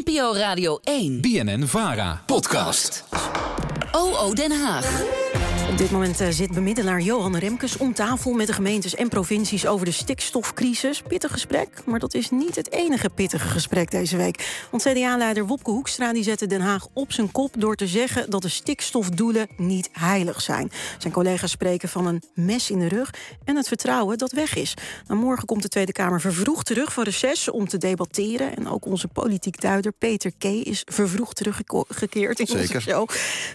NPO Radio 1. BNN Vara. Podcast. OO Den Haag. Op dit moment eh, zit bemiddelaar Johan Remkes om tafel met de gemeentes en provincies over de stikstofcrisis. Pittig gesprek, maar dat is niet het enige pittige gesprek deze week. Want CDA-leider Wopke Hoekstra die zette Den Haag op zijn kop door te zeggen dat de stikstofdoelen niet heilig zijn. Zijn collega's spreken van een mes in de rug en het vertrouwen dat weg is. Nou, morgen komt de Tweede Kamer vervroegd terug van reces om te debatteren. En ook onze politiek duider Peter K. is vervroegd teruggekeerd in onze show.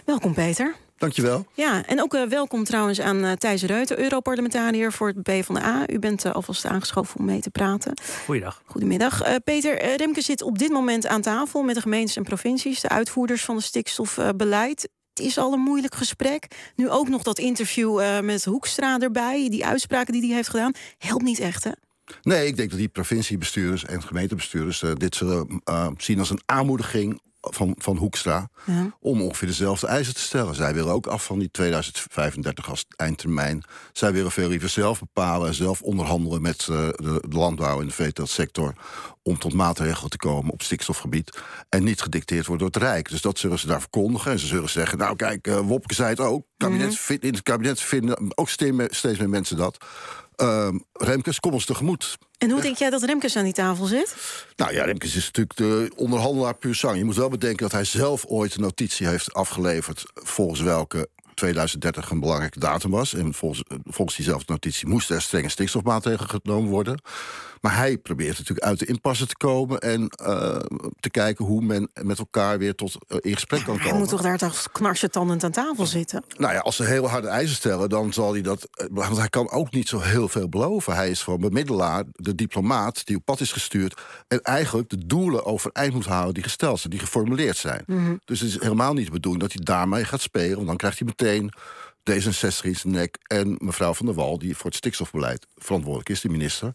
Welkom Peter. Dankjewel. Ja, en ook uh, welkom trouwens aan uh, Thijs Reuten, Europarlementariër voor het PvdA. U bent uh, alvast aangeschoven om mee te praten. Goeiedag. Goedemiddag. Peter, Remke zit op dit moment aan tafel met de gemeentes en provincies, de uitvoerders van het stikstofbeleid. Het is al een moeilijk gesprek. Nu ook nog dat interview met Hoekstra erbij, die uitspraken die hij heeft gedaan. Helpt niet echt, hè? Nee, ik denk dat die provinciebestuurders en gemeentebestuurders dit zullen zien als een aanmoediging van, van Hoekstra ja. om ongeveer dezelfde eisen te stellen. Zij willen ook af van die 2035 als eindtermijn. Zij willen veel liever zelf bepalen en zelf onderhandelen met uh, de, de, landbouw en de veeteeltsector om tot maatregelen te komen op stikstofgebied en niet gedicteerd worden door het Rijk. Dus dat zullen ze daar verkondigen. En ze zullen zeggen, nou kijk, uh, Wopke zei het ook. Kabinet, mm. In het kabinet vinden ook steeds meer mensen dat. Uh, Remkes, kom ons tegemoet. En hoe denk jij dat Remkes aan die tafel zit? Nou ja, Remkes is natuurlijk de onderhandelaar puur zang. Je moet wel bedenken dat hij zelf ooit een notitie heeft afgeleverd... volgens welke 2030 een belangrijke datum was. En volgens, volgens diezelfde notitie moesten er strenge stikstofmaatregelen genomen worden. Maar hij probeert natuurlijk uit de impasse te komen en uh, te kijken hoe men met elkaar weer tot uh, in gesprek kan komen. Hij moet toch daar toch knarsetandend aan tafel zitten? Nou ja, als ze heel harde eisen stellen, dan zal hij dat. Eh, want hij kan ook niet zo heel veel beloven. Hij is gewoon bemiddelaar, de diplomaat die op pad is gestuurd. En eigenlijk de doelen overeind moet houden die gesteld zijn, die geformuleerd zijn. Mm -hmm. Dus het is helemaal niet de bedoeling dat hij daarmee gaat spelen. Want dan krijgt hij meteen D66 in zijn nek. En mevrouw Van der Wal, die voor het stikstofbeleid verantwoordelijk is, de minister.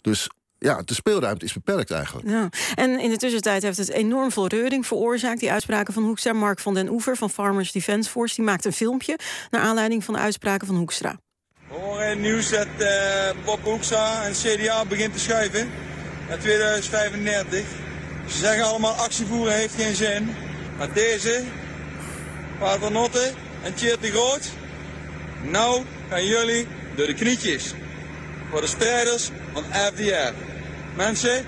Dus ja, de speelruimte is beperkt eigenlijk. Ja. En in de tussentijd heeft het enorm veel reuring veroorzaakt. Die uitspraken van Hoekstra. Mark van den Oever van Farmers Defence Force... die maakt een filmpje naar aanleiding van de uitspraken van Hoekstra. We horen in het nieuws dat uh, Bob Hoekstra en CDA begint te schuiven naar 2035. Ze zeggen allemaal actie voeren heeft geen zin. Maar deze, Paternotte en Tjeerd de Groot... nou gaan jullie door de knietjes. Voor de strijders van FDR. Mensen,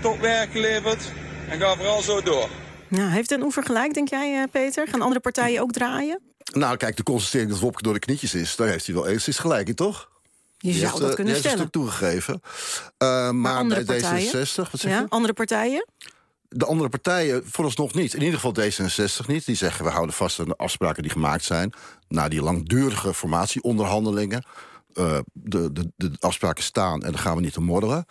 topwerk geleverd en ga vooral zo door. Ja, heeft een oever gelijk, denk jij, eh, Peter? Gaan andere partijen ook draaien? Nou, kijk, de constatering dat Wopke door de knietjes is... daar heeft hij wel eens gelijk in, toch? Je zou dat kunnen stellen. Een stuk toegegeven. Uh, maar, maar bij partijen? D66, wat zeg ja, je? Andere partijen? De andere partijen vooralsnog niet. In ieder geval D66 niet. Die zeggen we houden vast aan de afspraken die gemaakt zijn... na die langdurige formatieonderhandelingen. Uh, de, de, de afspraken staan en dan gaan we niet te modderen.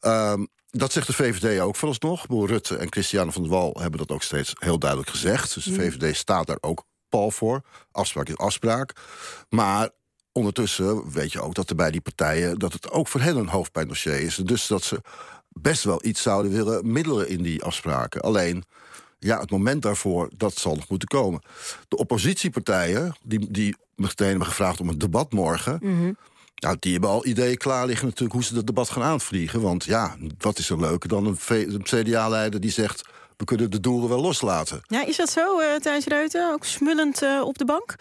Uh, dat zegt de VVD ook vooralsnog. Boer Rutte en Christiane van der Wal hebben dat ook steeds heel duidelijk gezegd. Dus de VVD staat daar ook pal voor. Afspraak is afspraak. Maar ondertussen weet je ook dat er bij die partijen... dat het ook voor hen een hoofdpijndossier is. Dus dat ze best wel iets zouden willen middelen in die afspraken. Alleen, ja, het moment daarvoor, dat zal nog moeten komen. De oppositiepartijen, die, die meteen hebben gevraagd om een debat morgen... Mm -hmm. Nou, die hebben al ideeën klaar liggen natuurlijk hoe ze dat debat gaan aanvliegen. Want ja, wat is er leuker dan een, een CDA-leider die zegt... we kunnen de doelen wel loslaten. Ja, is dat zo, uh, Thijs Reuten? Ook smullend uh, op de bank?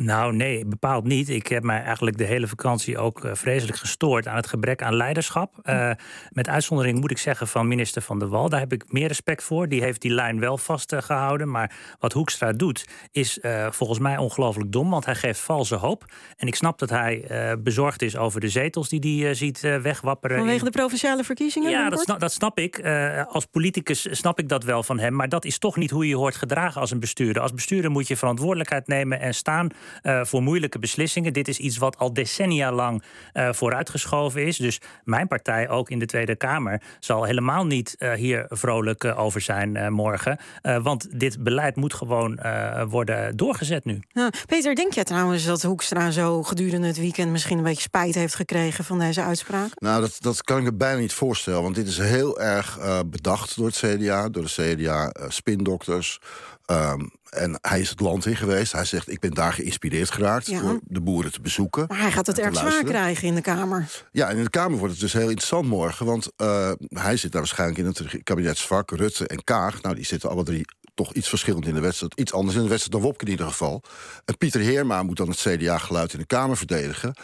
Nou, nee, bepaald niet. Ik heb mij eigenlijk de hele vakantie ook uh, vreselijk gestoord aan het gebrek aan leiderschap. Uh, met uitzondering moet ik zeggen van minister Van der Wal. Daar heb ik meer respect voor. Die heeft die lijn wel vastgehouden. Maar wat Hoekstra doet, is uh, volgens mij ongelooflijk dom. Want hij geeft valse hoop. En ik snap dat hij bezorgd is over de zetels die hij ziet wegwapperen. Vanwege de provinciale verkiezingen? Ja, dat snap, dat snap, ik. als politicus snap ik dat wel van hem. Maar dat is toch niet hoe je hoort gedragen als een bestuurder. Als bestuurder moet je verantwoordelijkheid nemen en staan uh, voor moeilijke beslissingen. Dit is iets wat al decennia lang uh, vooruitgeschoven is. Dus mijn partij, ook in de Tweede Kamer, zal helemaal niet uh, hier vrolijk over zijn morgen. want dit beleid moet gewoon worden doorgezet nu. Ja, Peter, denk jij trouwens dat Hoekstra zo gedurende het weekend misschien een beetje spijt heeft gekregen van deze uitspraak? Nou, dat, dat kan ik me bijna niet voorstellen. Want dit is heel erg bedacht door het CDA, door de CDA-spindokters. Ehm, en hij is het land in geweest. Hij zegt, ik ben daar geïnspireerd geraakt... Ja. door de boeren te bezoeken. Maar hij gaat het erg zwaar krijgen in de Kamer. Ja, en in de Kamer wordt het dus heel interessant morgen. Want eh, hij zit daar waarschijnlijk in het kabinetsvak. Rutte en Kaag, nou, die zitten alle drie toch iets verschillend in de wedstrijd. Iets anders in de wedstrijd dan Wopke in ieder geval. En Pieter Heerma moet dan het CDA-geluid in de Kamer verdedigen.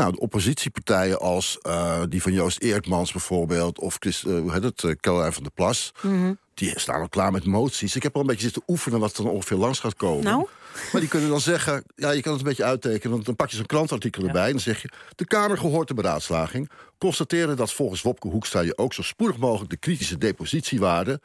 Nou, de oppositiepartijen als eh, die van Joost Eertmans bijvoorbeeld... of Chris, eh, hoe heet het, uh, Caroline van der Plas... Mhm. die staan al klaar met moties. Ik heb al een beetje zitten oefenen wat er dan ongeveer langs gaat komen. Nou? Maar die kunnen dan zeggen, ja, je kan het een beetje uittekenen... want dan pak je zo'n krantartikel erbij en dan zeg je... de Kamer gehoord de beraadslaging. Constateren dat volgens Wopke Hoekstra... je ook zo spoedig mogelijk de kritische depositiewaarde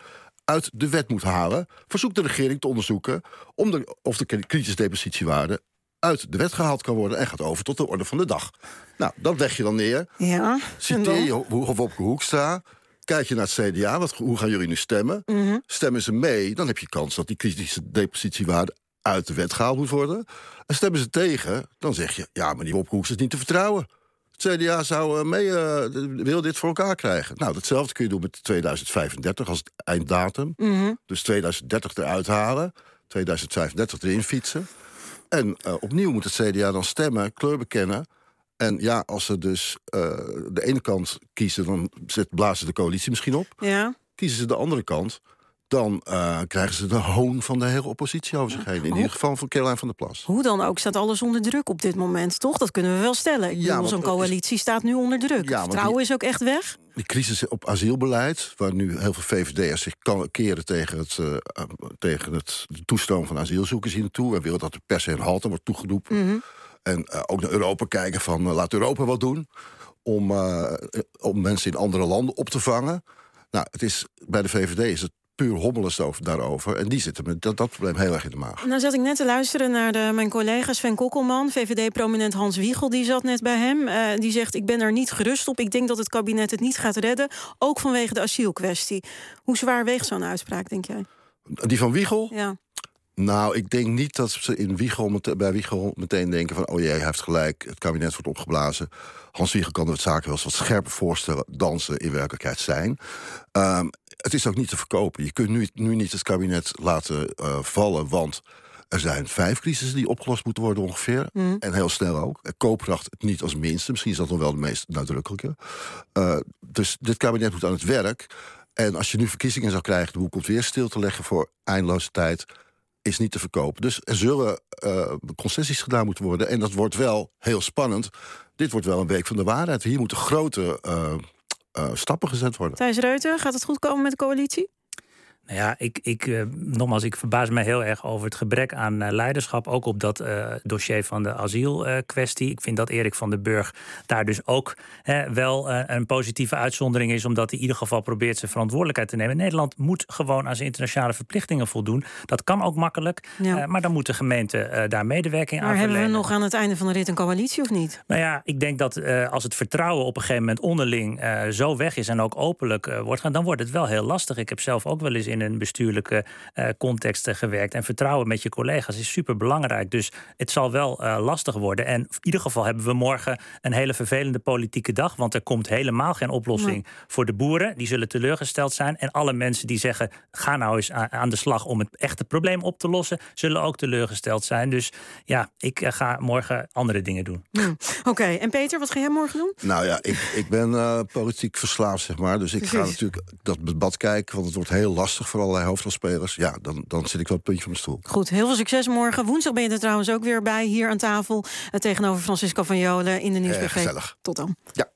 uit de wet moet halen. Verzoekt de regering te onderzoeken om de, of de kritische depositiewaarde uit de wet gehaald kan worden en gaat over tot de orde van de dag. Nou, dat leg je dan neer. Ja. Citeer je Wopke Hoekstra. Kijk je naar het CDA, wat, hoe gaan jullie nu stemmen? Mhm. Stemmen ze mee, dan heb je kans dat die kritische depositiewaarde uit de wet gehaald moet worden. En stemmen ze tegen, dan zeg je... ja, maar die Wopke Hoekstra is niet te vertrouwen. Het CDA zou eh, mee, eh, wil dit voor elkaar krijgen. Nou, datzelfde kun je doen met 2035 als einddatum. Mhm. Dus 2030 eruit halen, 2035 erin fietsen. En eh, opnieuw moet het CDA dan stemmen, kleur bekennen. En ja, als ze dus eh, de ene kant kiezen, dan zet, blazen de coalitie misschien op. Ja. Kiezen ze de andere kant, dan eh, krijgen ze de hoon van de hele oppositie over zich heen. In Oh. ieder geval van Caroline van der Plas. Hoe dan ook staat alles onder druk op dit moment, toch? Dat kunnen we wel stellen. Ja, zo'n is- coalitie staat nu onder druk. Ja, Vertrouwen die- is ook echt weg. Die crisis op asielbeleid, waar nu heel veel VVD'ers zich kan keren tegen, het, eh, tegen het, de toestroom van asielzoekers hier naartoe. En willen dat er per se een halt aan wordt toegeroepen. Mhm. En eh, ook naar Europa kijken van laat Europa wat doen. Om, om mensen in andere landen op te vangen. Nou, het is, bij de VVD is het puur over, daarover. En die zitten met dat, dat probleem heel erg in de maag. Nou zat ik net te luisteren naar de, mijn collega Sven Kokkelman, VVD-prominent Hans Wiegel, die zat net bij hem. Eh, die zegt, ik ben er niet gerust op. Ik denk dat het kabinet het niet gaat redden, ook vanwege de asielkwestie. Hoe zwaar weegt zo'n uitspraak, denk jij? Die van Wiegel? Ja. Nou, ik denk niet dat ze in Wiegel, bij Wiegel meteen denken van... oh jee, hij heeft gelijk, het kabinet wordt opgeblazen. Hans Wiegel kan de zaken wel eens wat scherper voorstellen... dan ze in werkelijkheid zijn. Ehm, het is ook niet te verkopen. Je kunt nu, nu niet het kabinet laten eh, vallen, want... Er zijn vijf crisissen die opgelost moeten worden ongeveer. En heel snel ook. Koopkracht niet als minste. Misschien is dat nog wel de meest nadrukkelijke. Eh, dus dit kabinet moet aan het werk. En als je nu verkiezingen zou krijgen... de boel komt weer stil te leggen voor eindeloze tijd is niet te verkopen. Dus er zullen eh, concessies gedaan moeten worden. En dat wordt wel heel spannend. Dit wordt wel een week van de waarheid. Hier moeten grote eh, eh, stappen gezet worden. Thijs Reuten, gaat het goed komen met de coalitie? Nou ja, ik, ik, eh, nogmaals, ik verbaas me heel erg over het gebrek aan eh, leiderschap. Ook op dat eh, dossier van de asielkwestie. ik vind dat Erik van den Burg daar dus ook hè, wel een positieve uitzondering is. Omdat hij in ieder geval probeert zijn verantwoordelijkheid te nemen. Nederland moet gewoon aan zijn internationale verplichtingen voldoen. Dat kan ook makkelijk. Ja. maar dan moet de gemeente daar medewerking aan Maar hebben we nog aan het einde van de rit een coalitie of niet? Nou ja, ik denk dat als het vertrouwen op een gegeven moment onderling zo weg is en ook openlijk wordt gaan, dan wordt het wel heel lastig. Ik heb zelf ook wel eens in een bestuurlijke eh, context eh, gewerkt. En vertrouwen met je collega's is super belangrijk. Dus het zal wel eh, lastig worden. En in ieder geval hebben we morgen een hele vervelende politieke dag. Want er komt helemaal geen oplossing voor de boeren. Die zullen teleurgesteld zijn. En alle mensen die zeggen: ga nou eens aan, aan de slag om het echte probleem op te lossen, zullen ook teleurgesteld zijn. Dus ja, ik ga morgen andere dingen doen. Oké, en Peter, wat ga jij morgen doen? Nou ja, ik, ik ben eh, politiek verslaafd, zeg maar. Dus ik ga natuurlijk dat debat kijken. Want het wordt heel lastig voor allerlei hoofdrolspelers. Ja, dan, dan zit ik wel op het puntje van mijn stoel. Goed, heel veel succes morgen. Woensdag ben je er trouwens ook weer bij, hier aan tafel. eh, tegenover Francisco van Jolen in de Nieuwsbv. gezellig. Tot dan. Ja.